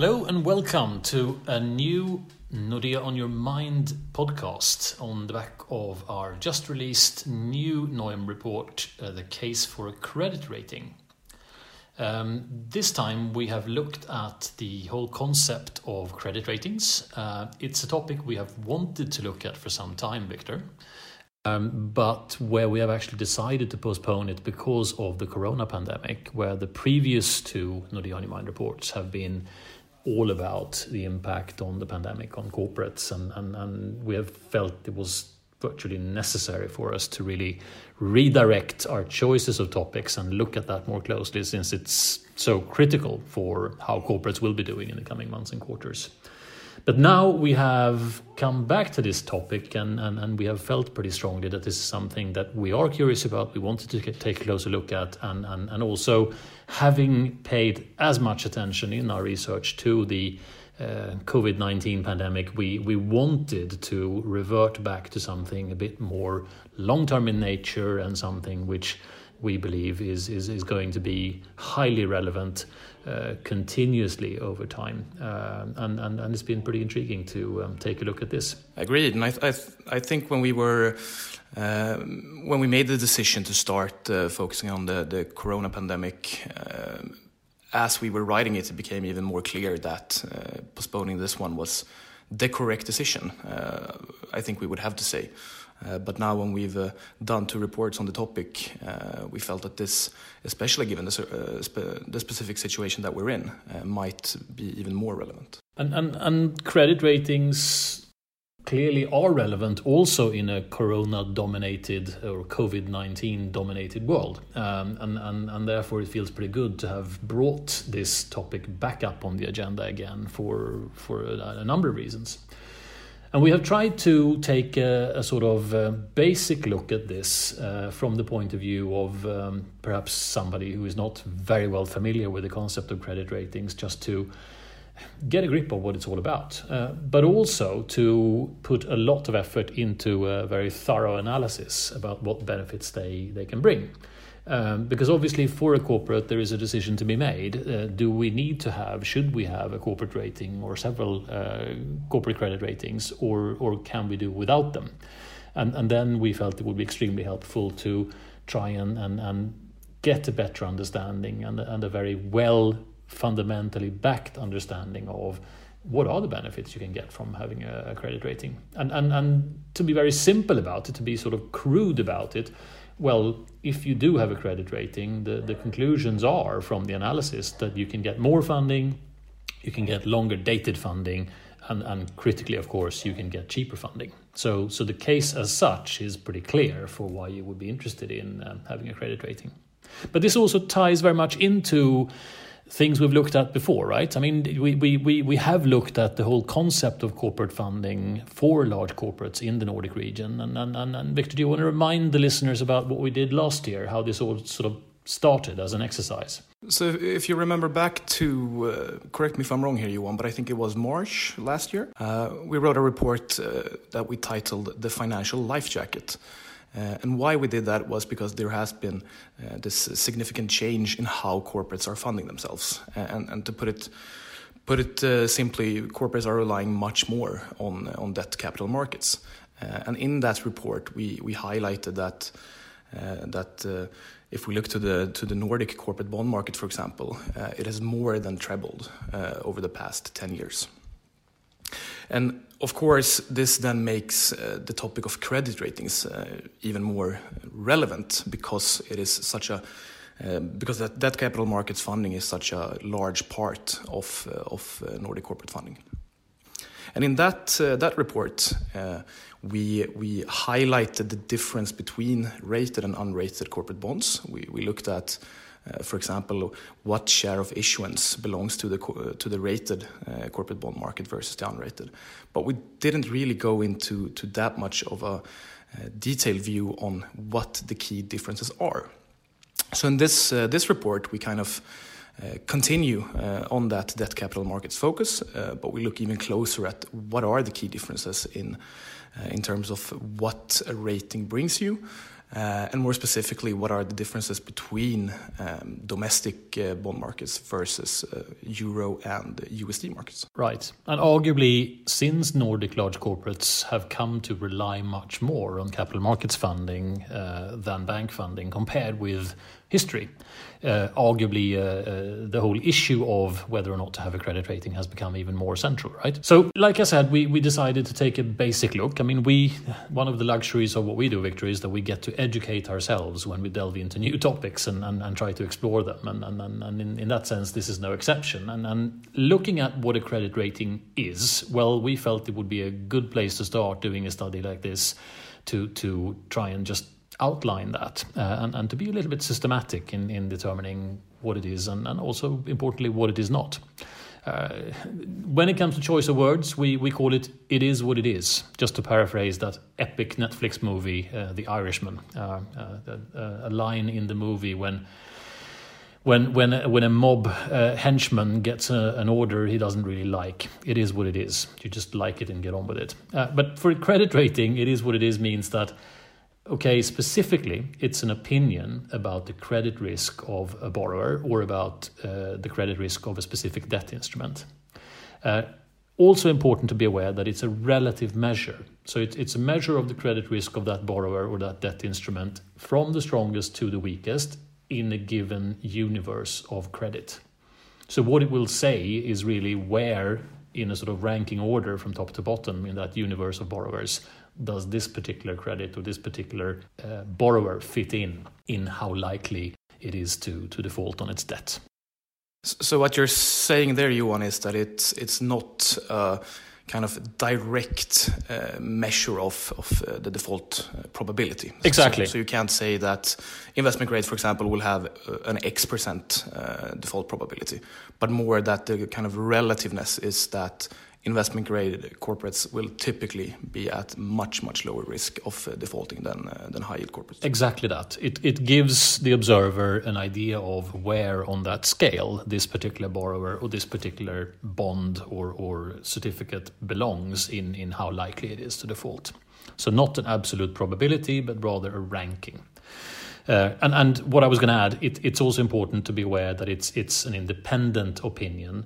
Hello and welcome to a new Nordea on Your Mind podcast on the back of our just released new NOIM report, uh, The Case for a Credit Rating. Um, this time we have looked at the whole concept of credit ratings. Uh, it's a topic we have wanted to look at for some time, Victor. Um, but where we have actually decided to postpone it because of the corona pandemic, where the previous two Nordea on Your Mind reports have been all about the impact on the pandemic on corporates, and, and, and we have felt it was virtually necessary for us to really redirect our choices of topics and look at that more closely since it's so critical for how corporates will be doing in the coming months and quarters. But now we have come back to this topic and, and, and we have felt pretty strongly that this is something that we are curious about, we wanted to take a closer look at, and, and, and also having paid as much attention in our research to the uh, COVID 19 pandemic, we, we wanted to revert back to something a bit more long term in nature and something which we believe is, is, is going to be highly relevant uh, continuously over time. Uh, and, and, and it's been pretty intriguing to um, take a look at this. Agreed. And I, th- I, th- I think when we were um, when we made the decision to start uh, focusing on the, the corona pandemic, uh, as we were writing it, it became even more clear that uh, postponing this one was the correct decision. I think we would have to say. Uh, but now, when we've uh, done two reports on the topic, uh, we felt that this, especially given the, uh, spe- the specific situation that we're in, uh, might be even more relevant. And, and, and credit ratings clearly are relevant also in a corona dominated or COVID 19 dominated world. Um, and, and, and therefore, it feels pretty good to have brought this topic back up on the agenda again for, for a, a number of reasons. And we have tried to take a, a sort of uh, basic look at this uh, from the point of view of um, perhaps somebody who is not very well familiar with the concept of credit ratings, just to get a grip of what it's all about, uh, but also to put a lot of effort into a very thorough analysis about what benefits they, they can bring. Um, because obviously, for a corporate, there is a decision to be made. Uh, do we need to have, should we have a corporate rating or several uh, corporate credit ratings, or, or can we do without them? And, and then we felt it would be extremely helpful to try and, and, and get a better understanding and, and a very well fundamentally backed understanding of what are the benefits you can get from having a, credit rating. And, and, and to be very simple about it, to be sort of crude about it, well, if you do have a credit rating, the, the conclusions are from the analysis that you can get more funding, you can get longer dated funding, and, and critically, of course, you can get cheaper funding. So, so the case as such is pretty clear for why you would be interested in um, having a credit rating. But this also ties very much into things we've looked at before, right? I mean, we, we, we, we have looked at the whole concept of corporate funding for large corporates in the Nordic region. And, and, and, and Victor, do you want to remind the listeners about what we did last year, how this all sort of started as an exercise? So, if you remember back to, uh, correct me if I'm wrong here, Johan, but I think it was March last year, uh, we wrote a report uh, that we titled The Financial Life Jacket. Uh, and why we did that was because there has been uh, this significant change in how corporates are funding themselves. And, and to put it put it uh, simply, corporates are relying much more on on debt capital markets. Uh, and in that report, we we highlighted that uh, that uh, if we look to the to the Nordic corporate bond market, for example, it has more than trebled over the past ten years. And of course, this then makes uh, the topic of credit ratings uh, even more relevant because it is such a uh, because that, that capital markets funding is such a large part of uh, of uh, Nordic corporate funding. And in that uh, that report, we we highlighted the difference between rated and unrated corporate bonds. We we looked at uh, for example, what share of issuance belongs to the to the rated uh, corporate bond market versus the unrated. But we didn't really go into to that much of a uh, detailed view on what the key differences are. So in this this report, we kind of uh, continue uh, on that debt capital markets focus, uh, but we look even closer at what are the key differences in in terms of what a rating brings you Uh, and more specifically, what are the differences between um, domestic uh, bond markets versus uh, euro and USD markets? Right. And arguably, since Nordic large corporates have come to rely much more on capital markets funding uh, than bank funding compared with history, uh, arguably uh, uh, the whole issue of whether or not to have a credit rating has become even more central, right? So, like I said, we, we decided to take a basic look. I mean, we one of the luxuries of what we do, Victor, is that we get to educate ourselves when we delve into new topics and, and, and try to explore them. And, and, and in, in that sense, this is no exception. And, and looking at what a credit rating is, well, we felt it would be a good place to start doing a study like this to, to try and just outline that uh, and, and to be a little bit systematic in, in determining what it is and, and also importantly what it is not. Uh, when it comes to choice of words, we, we call it "it is what it is." Just to paraphrase that epic Netflix movie, uh, The Irishman, uh, uh, uh a line in the movie when when when when a mob uh, henchman gets a, an order he doesn't really like, it is what it is. You just like it and get on with it. but for credit rating, it is what it is means that okay, specifically, it's an opinion about the credit risk of a borrower or about uh, the credit risk of a specific debt instrument. Uh, also important to be aware that it's a relative measure. So it, it's a measure of the credit risk of that borrower or that debt instrument from the strongest to the weakest in a given universe of credit. So what it will say is really where in a sort of ranking order from top to bottom in that universe of borrowers does this particular credit or this particular uh, borrower fit in in how likely it is to, to default on its debt. So what you're saying there, Johan, is that it's it's not a kind of direct uh, measure of of uh, the default uh, probability. Exactly. So, so, you can't say that investment grade, for example, will have uh, an X percent uh, default probability, but more that the kind of relativeness is that investment grade corporates will typically be at much much lower risk of uh, defaulting than uh, than high yield corporates. Exactly that. It it gives the observer an idea of where on that scale this particular borrower or this particular bond or or certificate belongs in in how likely it is to default. So not an absolute probability, but rather a ranking. Uh, and, and what I was going to add, it, it's also important to be aware that it's it's an independent opinion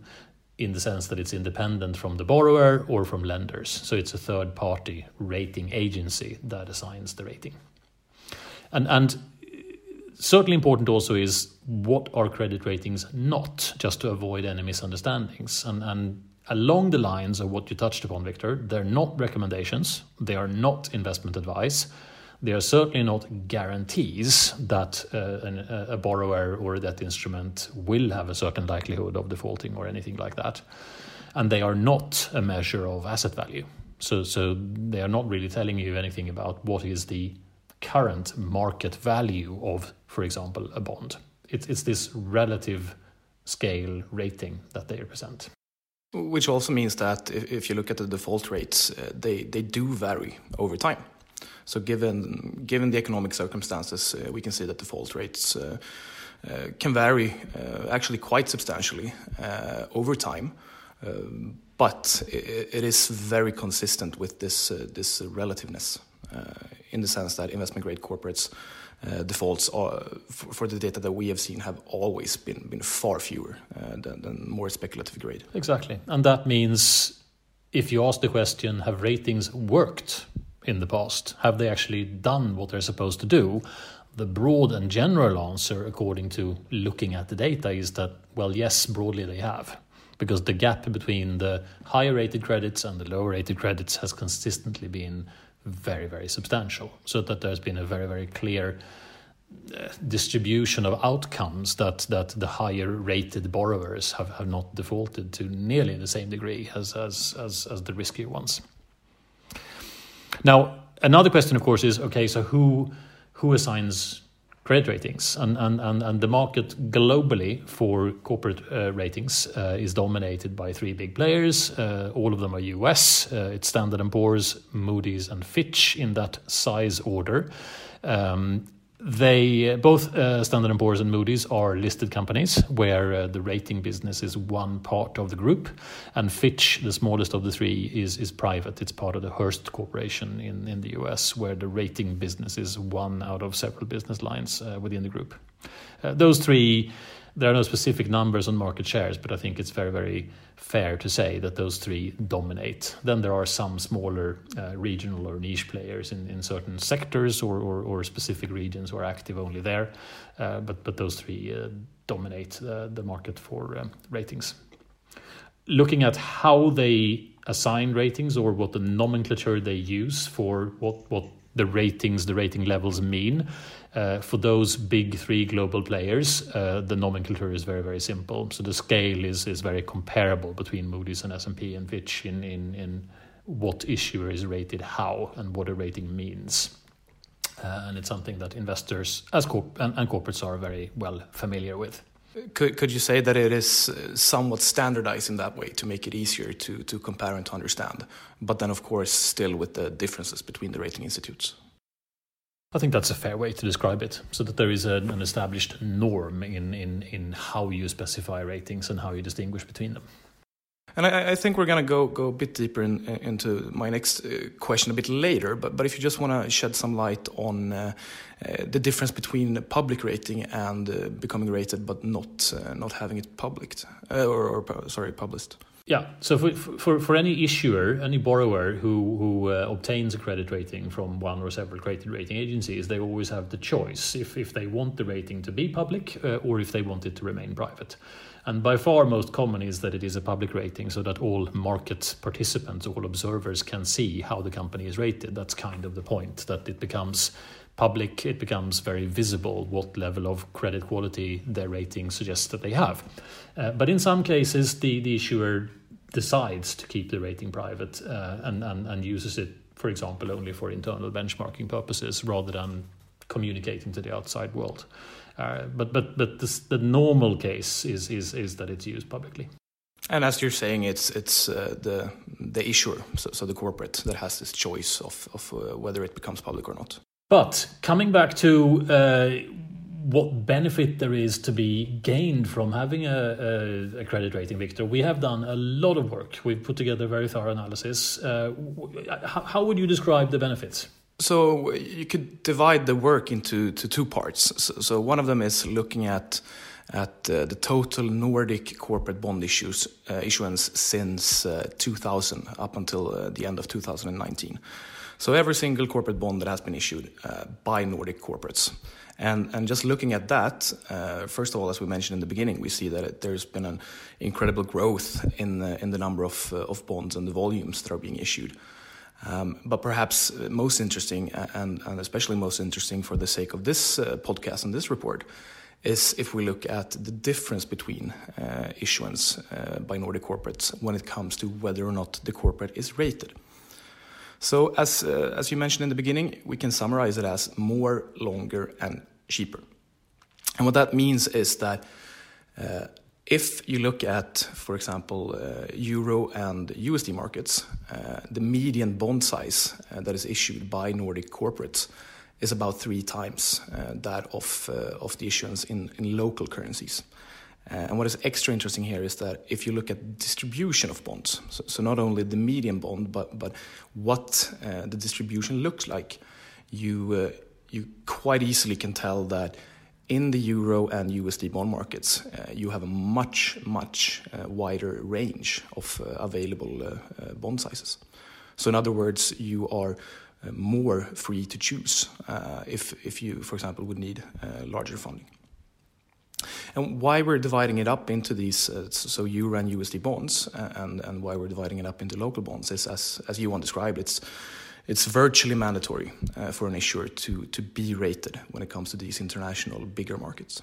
in the sense that it's independent from the borrower or from lenders. So it's a third party rating agency that assigns the rating. And, and certainly important also is what are credit ratings not, just to avoid any misunderstandings. And, and along the lines of what you touched upon, Victor, they're not recommendations, they are not investment advice they are certainly not guarantees that uh, an, a borrower or a debt instrument will have a certain likelihood of defaulting or anything like that. And they are not a measure of asset value. So, so they are not really telling you anything about what is the current market value of, for example, a bond. It's, it's this relative scale rating that they represent. Which also means that if, if you look at the default rates, uh, they, they do vary over time. So given given the economic circumstances, uh, we can see that default rates uh, uh, can vary actually quite substantially over time. Um, but it, is very consistent with this this relativeness in the sense that investment grade corporates uh, defaults are, for the data that we have seen have always been, been far fewer uh, than, than, more speculative grade. Exactly. And that means if you ask the question, have ratings worked in the past? Have they actually done what they're supposed to do? The broad and general answer, according to looking at the data, is that, well, yes, broadly they have. Because the gap between the higher rated credits and the lower rated credits has consistently been very, very substantial. So that there's been a very, very clear uh, distribution of outcomes that, that the higher rated borrowers have, have not defaulted to nearly the same degree as, as, as, as the riskier ones. Now, another question, of course, is okay, so who who assigns credit ratings? And and and, and the market globally for corporate uh, ratings uh, is dominated by three big players. Uh, all of them are U.S. Uh, it's Standard and Poor's, Moody's, and Fitch in that size order. Um, they both uh, Standard and Poor's and Moody's are listed companies where uh, the rating business is one part of the group, and Fitch, the smallest of the three, is is private. It's part of the Hearst Corporation in in the U.S., where the rating business is one out of several business lines uh, within the group. Uh, those three there are no specific numbers on market shares, but I think it's very, very fair to say that those three dominate. Then there are some smaller uh, regional or niche players in, in certain sectors or, or, or specific regions who are active only there, uh, but, but those three uh, dominate the market for um, ratings. Looking at how they assign ratings or what the nomenclature they use for what, what the ratings, the rating levels mean. Uh, for those big three global players, uh, the nomenclature is very, very simple. So the scale is is very comparable between Moody's and S&P and Fitch in in, in what issuer is rated how and what a rating means. Uh, and it's something that investors as corp- and, and corporates are very well familiar with. Could, could you say that it is uh, somewhat standardized in that way to make it easier to, to compare and to understand? But then, of course, still with the differences between the rating institutes. I think that's a fair way to describe it, so that there is an established norm in, in, in how you specify ratings and how you distinguish between them. And I, I think we're going to go go a bit deeper in, into my next uh, question a bit later. But but if you just want to shed some light on uh, uh, the difference between public rating and uh, becoming rated, but not uh, not having it published uh, or, or, sorry published. Yeah. So for, for for any issuer, any borrower who who uh, obtains a credit rating from one or several credit rating agencies, they always have the choice if if they want the rating to be public uh, or if they want it to remain private. And by far most common is that it is a public rating so that all market participants, all observers can see how the company is rated. That's kind of the point, that it becomes public, it becomes very visible what level of credit quality their rating suggests that they have. Uh, but in some cases, the, the issuer decides to keep the rating private uh, and, and, and uses it, for example, only for internal benchmarking purposes rather than communicating to the outside world. Uh, but but but this, the normal case is is is that it's used publicly. And as you're saying, it's it's uh, the the issuer, so, so, the corporate, that has this choice of of uh, whether it becomes public or not. But coming back to uh, what benefit there is to be gained from having a, a, a, credit rating, Victor. We have done a lot of work. We've put together a very thorough analysis. Uh, how, how, would you describe the benefits? So you could divide the work into to two parts. So, so one of them is looking at at uh, the total Nordic corporate bond issues uh, issuance since uh, 2000 up until uh, the end of 2019. So every single corporate bond that has been issued uh, by Nordic corporates. And, and just looking at that, uh, first of all, as we mentioned in the beginning, we see that it, there's been an incredible growth in the, in the number of, of bonds and the volumes that are being issued. Um, but perhaps most interesting, and, and, especially most interesting for the sake of this uh, podcast and this report, is if we look at the difference between uh, issuance uh, by Nordic corporates when it comes to whether or not the corporate is rated. So, as, uh, as you mentioned in the beginning, we can summarize it as more, longer, and cheaper. And what that means is that uh, if you look at, for example, uh, euro and USD markets, uh, the median bond size uh, that is issued by Nordic corporates is about three times uh, that of, uh, of the issuance in, in local currencies. Uh, and what is extra interesting here is that if you look at distribution of bonds, so, so not only the median bond, but, but what the distribution looks like, you, you quite easily can tell that in the euro and USD bond markets, uh, you have a much, much uh, wider range of uh, available uh, uh, bond sizes. So, in other words, you are uh, more free to choose if, if you, for example, would need larger funding. And why we're dividing it up into these, so euro and USD bonds, and, and why we're dividing it up into local bonds is, as, as Johan described, it's it's virtually mandatory uh, for an issuer to, to be rated when it comes to these international bigger markets.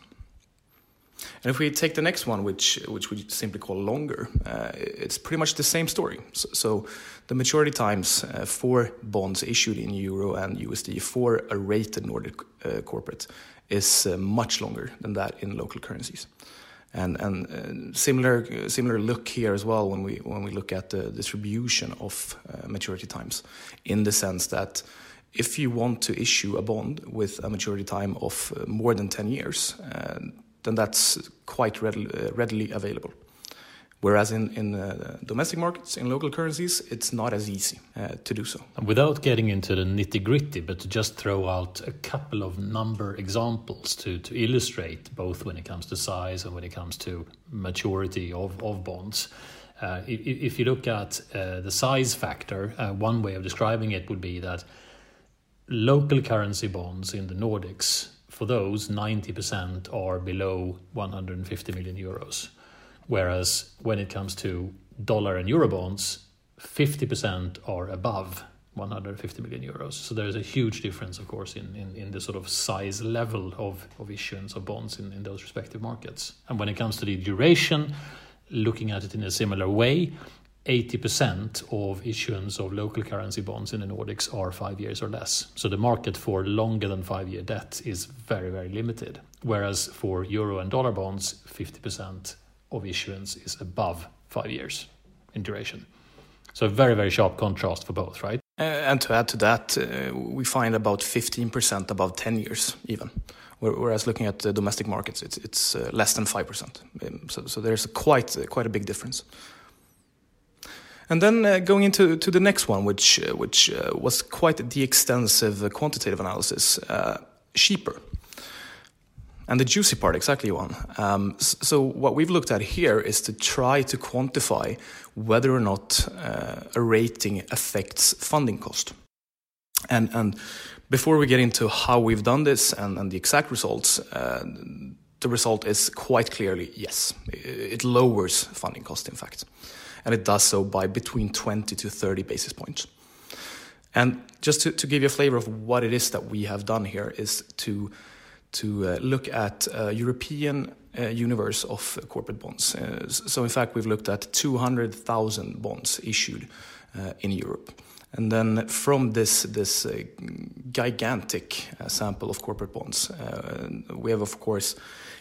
And if we take the next one, which which we simply call longer, uh, it's pretty much the same story. So, so the maturity times uh, for bonds issued in euro and USD for a rated Nordic uh, corporate is uh, much longer than that in local currencies and and uh, similar similar look here as well when we when we look at the distribution of uh, maturity times, in the sense that if you want to issue a bond with a maturity time of uh, more than 10 years, then that's quite readily available. Whereas in, in uh, domestic markets, in local currencies, it's not as easy uh, to do so. Without getting into the nitty gritty, but to just throw out a couple of number examples to, to illustrate both when it comes to size and when it comes to maturity of, of bonds. Uh, if, if, you look at uh, the size factor, uh, one way of describing it would be that local currency bonds in the Nordics, for those, 90% are below 150 million euros Whereas when it comes to dollar and euro bonds, 50% are above 150 million euros. So there's a huge difference, of course, in, in, in the sort of size level of, of issuance of bonds in, in those respective markets. And when it comes to the duration, looking at it in a similar way, 80% of issuance of local currency bonds in the Nordics are five years or less. So the market for longer than five year debt is very, very limited. Whereas for euro and dollar bonds, 50% of issuance is above five years in duration. So very, very sharp contrast for both, right? Uh, and to add to that, uh, we find about 15% above 10 years even. Whereas looking at the domestic markets, it's, it's uh, less than 5%. Um, so, so there's a quite, uh, quite a big difference. And then uh, going into to the next one, which, uh, which was quite the extensive quantitative analysis, cheaper. And the juicy part, exactly one. Um, so what we've looked at here is to try to quantify whether or not uh, a rating affects funding cost. And, and before we get into how we've done this and, and the exact results, uh, the result is quite clearly yes. It lowers funding cost, in fact. And it does so by between 20 to 30 basis points. And just to, to give you a flavor of what it is that we have done here is to to uh, look at a European uh, universe of corporate bonds. Uh, so in fact, we've looked at 200,000 bonds issued in Europe. And then from this, this gigantic sample of corporate bonds, we have, of course,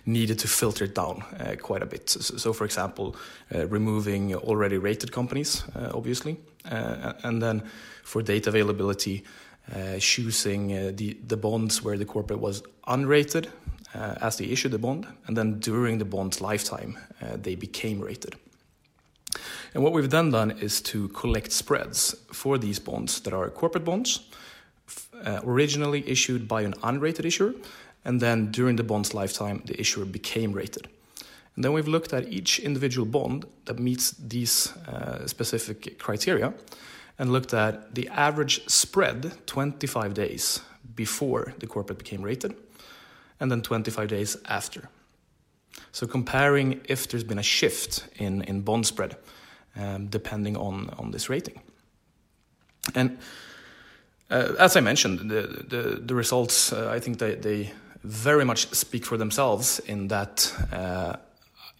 needed to filter it down uh, quite a bit. So, so for example, uh, removing already rated companies, uh, obviously, and then for data availability, uh, choosing uh, the, the bonds where the corporate was unrated uh, as they issued the bond, and then during the bond's lifetime, they became rated. And what we've then done is to collect spreads for these bonds that are corporate bonds, uh, originally issued by an unrated issuer, and then during the bond's lifetime, the issuer became rated. And then we've looked at each individual bond that meets these uh, specific criteria and looked at the average spread 25 days before the corporate became rated and then 25 days after. So comparing if there's been a shift in, in bond spread um, depending on, on this rating. And uh, as I mentioned, the, the, the results, uh, I think they, they very much speak for themselves in that uh,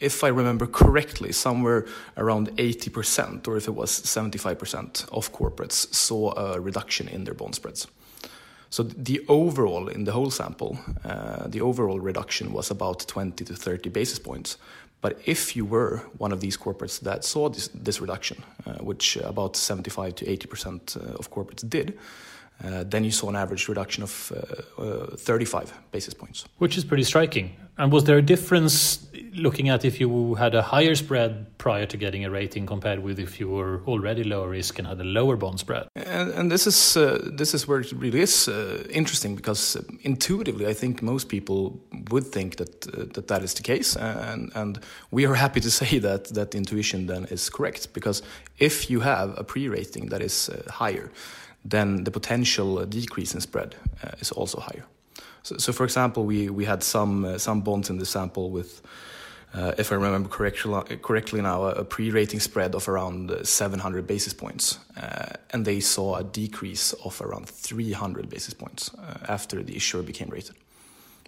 if I remember correctly, somewhere around 80%, or if it was 75% of corporates saw a reduction in their bond spreads. So the overall, in the whole sample, uh, the overall reduction was about 20 to 30 basis points. But if you were one of these corporates that saw this, this reduction, uh, which about 75 to 80% uh, of corporates did, uh, then you saw an average reduction of uh, uh, 35 basis points. Which is pretty striking. And was there a difference looking at if you had a higher spread prior to getting a rating compared with if you were already lower risk and had a lower bond spread? And, and this is uh, this is where it really is uh, interesting because intuitively, I think most people would think that uh, that that is the case, and and we are happy to say that that intuition then is correct because if you have a pre-rating that is higher then the potential decrease in spread uh, is also higher. So, so, for example, we, we had some, uh, some bonds in the sample with, uh, if I remember correctly, correctly now, a pre-rating spread of around 700 basis points. Uh, and they saw a decrease of around 300 basis points uh, after the issuer became rated,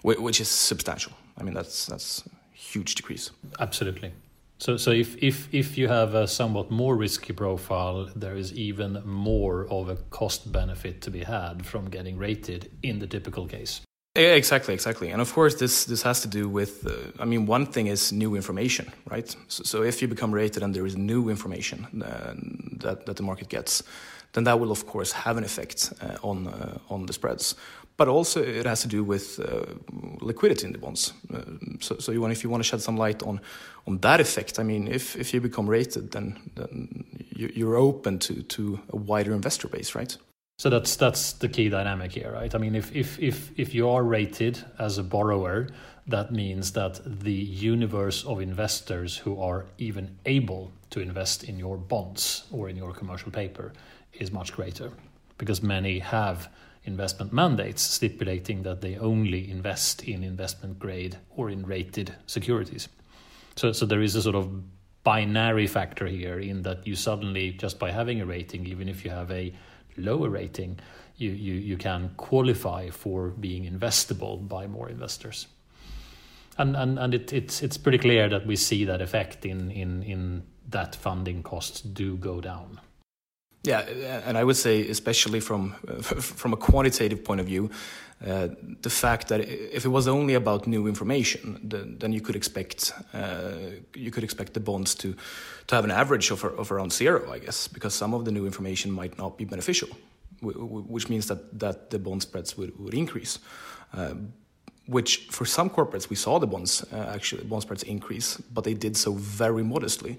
which is substantial. I mean, that's, that's a huge decrease. Absolutely. So, so if, if, if you have a somewhat more risky profile, there is even more of a cost benefit to be had from getting rated in the typical case. Exactly, exactly. And of course, this, this has to do with, uh, I mean, one thing is new information, right? So, so, if you become rated and there is new information uh, that, that the market gets, then that will of course have an effect uh, on uh, on the spreads. But also it has to do with uh, liquidity in the bonds. So, so you want, if you want to shed some light on on that effect, I mean, if if you become rated, then, then you're open to to a wider investor base, right? So that's that's the key dynamic here, right? I mean, if if if if you are rated as a borrower, that means that the universe of investors who are even able to invest in your bonds or in your commercial paper is much greater because many have investment mandates stipulating that they only invest in investment grade or in rated securities. So, so there is a sort of binary factor here in that you suddenly, just by having a rating, even if you have a lower rating, you, you, you can qualify for being investable by more investors. And, and, and it, it's, it's pretty clear that we see that effect in, in, in that funding costs do go down. Yeah, and I would say, especially from from a quantitative point of view, uh, the fact that if it was only about new information, then, then you could expect uh, you could expect the bonds to to have an average of, of around zero, I guess, because some of the new information might not be beneficial, which means that that the bond spreads would, would increase. Uh, which for some corporates we saw the bonds uh, actually bond spreads increase, but they did so very modestly.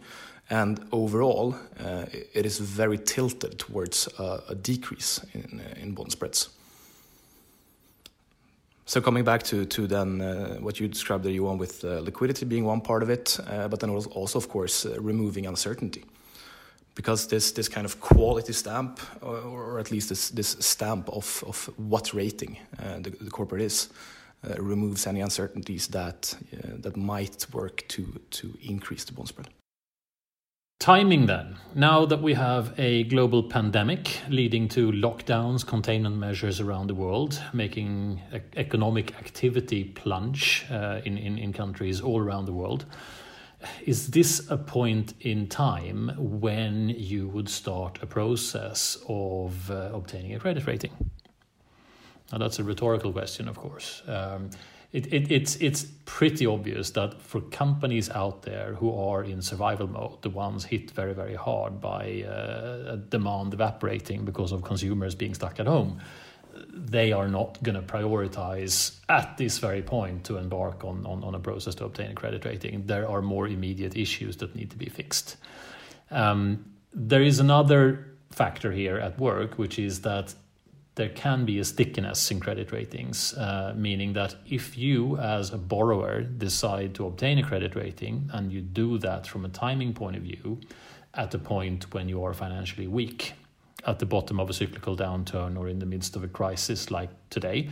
And overall, uh, it is very tilted towards uh, a decrease in, uh, in bond spreads. So coming back to to then uh, what you described there, Johan, with uh, liquidity being one part of it, uh, but then also of course removing uncertainty, because this this kind of quality stamp, or, or at least this this stamp of of what rating the, the corporate is, removes any uncertainties that that might work to to increase the bond spread. Timing then. Now that we have a global pandemic leading to lockdowns, containment measures around the world, making economic activity plunge uh, in, in, in countries all around the world, is this a point in time when you would start a process of uh, obtaining a credit rating? Now, that's a rhetorical question, of course. Um, it, it, it's it's pretty obvious that for companies out there who are in survival mode, the ones hit very very hard by uh, demand evaporating because of consumers being stuck at home, they are not going to prioritize at this very point to embark on, on, on a process to obtain a credit rating. There are more immediate issues that need to be fixed. Um, there is another factor here at work, which is that there can be a stickiness in credit ratings, uh, meaning that if you, as a borrower, decide to obtain a credit rating and you do that from a timing point of view at the point when you are financially weak, at the bottom of a cyclical downturn or in the midst of a crisis like today,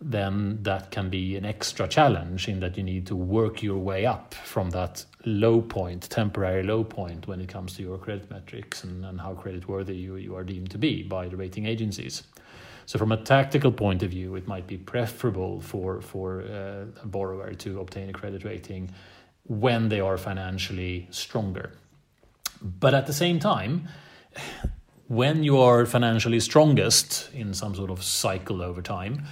then that can be an extra challenge in that you need to work your way up from that low point, temporary low point, when it comes to your credit metrics and, and how creditworthy you, you are deemed to be by the rating agencies. So from a tactical point of view, it might be preferable for for uh, a borrower to obtain a credit rating when they are financially stronger. But at the same time, when you are financially strongest in some sort of cycle over time,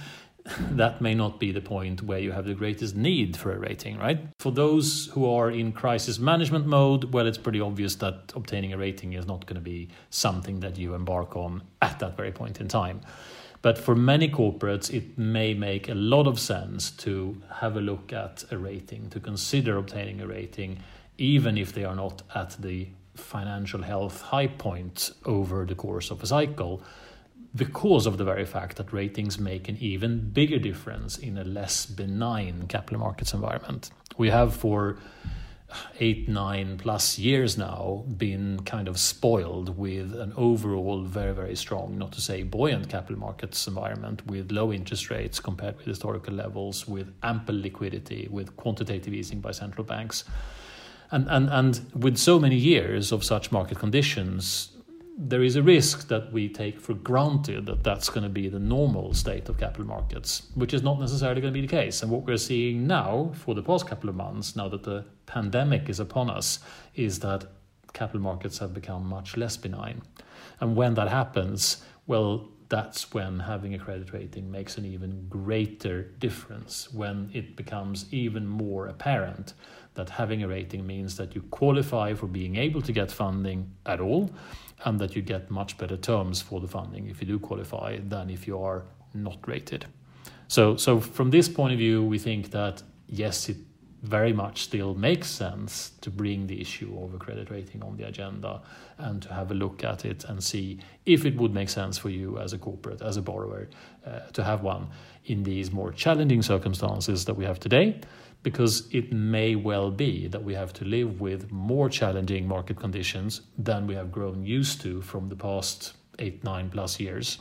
that may not be the point where you have the greatest need for a rating, right? For those who are in crisis management mode, well, it's pretty obvious that obtaining a rating is not going to be something that you embark on at that very point in time. But for many corporates, it may make a lot of sense to have a look at a rating, to consider obtaining a rating, even if they are not at the financial health high point over the course of a cycle, because of the very fact that ratings make an even bigger difference in a less benign capital markets environment. We have for eight, nine plus years now been kind of spoiled with an overall very, very strong, not to say buoyant capital markets environment with low interest rates compared with historical levels, with ample liquidity, with quantitative easing by central banks. And, and, and with so many years of such market conditions, there is a risk that we take for granted that that's going to be the normal state of capital markets, which is not necessarily going to be the case. And what we're seeing now for the past couple of months, now that the pandemic is upon us, is that capital markets have become much less benign. And when that happens, well, that's when having a credit rating makes an even greater difference, when it becomes even more apparent that having a rating means that you qualify for being able to get funding at all and that you get much better terms for the funding if you do qualify than if you are not rated. So, so from this point of view, we think that yes, it very much still makes sense to bring the issue of a credit rating on the agenda and to have a look at it and see if it would make sense for you as a corporate, as a borrower, uh, to have one in these more challenging circumstances that we have today because it may well be that we have to live with more challenging market conditions than we have grown used to from the past eight, nine plus years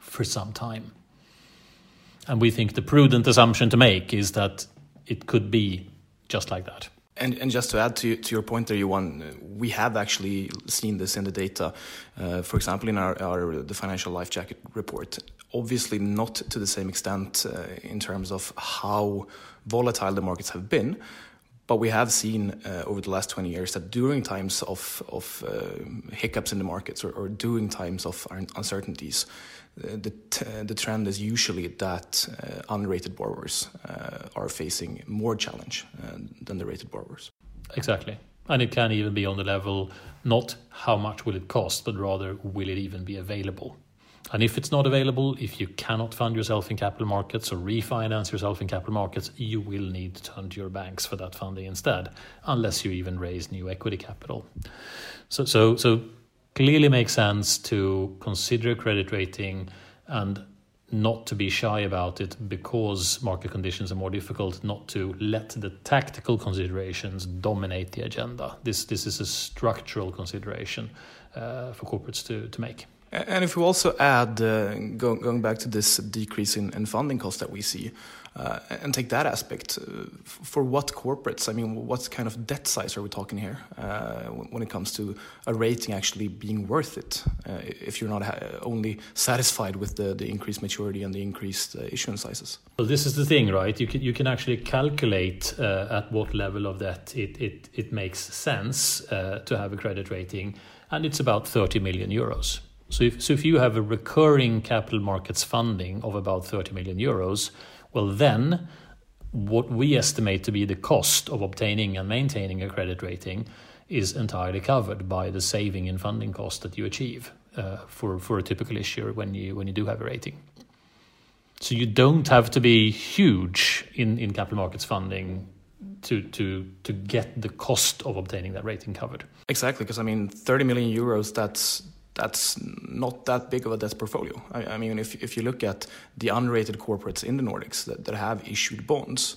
for some time. And we think the prudent assumption to make is that it could be just like that. And, and just to add to, to your point there, Johan, we have actually seen this in the data. Uh, for example, in our, our the financial life jacket report, obviously not to the same extent uh, in terms of how volatile the markets have been. But we have seen uh, over the last 20 years that during times of, of uh, hiccups in the markets or, or during times of uncertainties, uh, the, t- the trend is usually that uh, unrated borrowers uh, are facing more challenge than the rated borrowers. Exactly. And it can even be on the level not how much will it cost, but rather will it even be available. And if it's not available, if you cannot fund yourself in capital markets or refinance yourself in capital markets, you will need to turn to your banks for that funding instead, unless you even raise new equity capital. So, so, so clearly makes sense to consider credit rating and not to be shy about it because market conditions are more difficult, not to let the tactical considerations dominate the agenda. This, this is a structural consideration uh, for corporates to, to make. And if we also add, uh, go, going back to this decrease in, in funding costs that we see, uh, and take that aspect, uh, for what corporates? I mean, what kind of debt size are we talking here uh, when it comes to a rating actually being worth it? Uh, if you're not only satisfied with the, the increased maturity and the increased uh, issuance sizes. Well, this is the thing, right? You can you can actually calculate at what level of debt it it, it makes sense to have a credit rating, and it's about 30 million euros. So if, so if you have a recurring capital markets funding of about 30 million euros, well, then what we estimate to be the cost of obtaining and maintaining a credit rating is entirely covered by the saving in funding cost that you achieve uh, for, for a typical issuer when you, when you do have a rating. So you don't have to be huge in, in capital markets funding to to to get the cost of obtaining that rating covered. Exactly, because I mean, 30 million euros. That's that's not that big of a debt portfolio. I, I, mean, if, if you look at the unrated corporates in the Nordics that, that have issued bonds,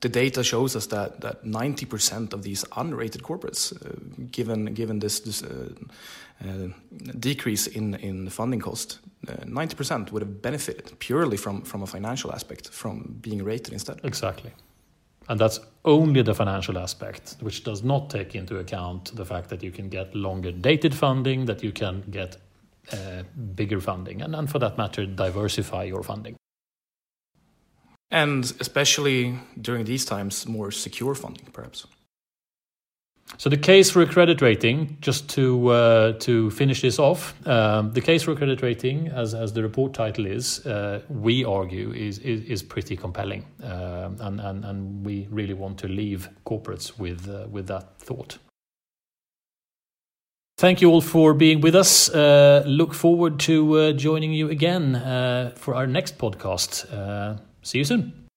the data shows us that, that 90% of these unrated corporates, uh, given, given this, this uh, uh, decrease in, in funding cost, 90% uh, would have benefited purely from, from a financial aspect, from being rated instead. Exactly. And that's only the financial aspect, which does not take into account the fact that you can get longer dated funding, that you can get uh, bigger funding, and, and for that matter, diversify your funding. And especially during these times, more secure funding, perhaps. So the case for a credit rating, just to uh, to finish this off, um, the case for a credit rating, as as the report title is, uh, we argue is is, is pretty compelling, uh, and, and and we really want to leave corporates with uh, with that thought. Thank you all for being with us. Uh, look forward to uh, joining you again for our next podcast. see you soon.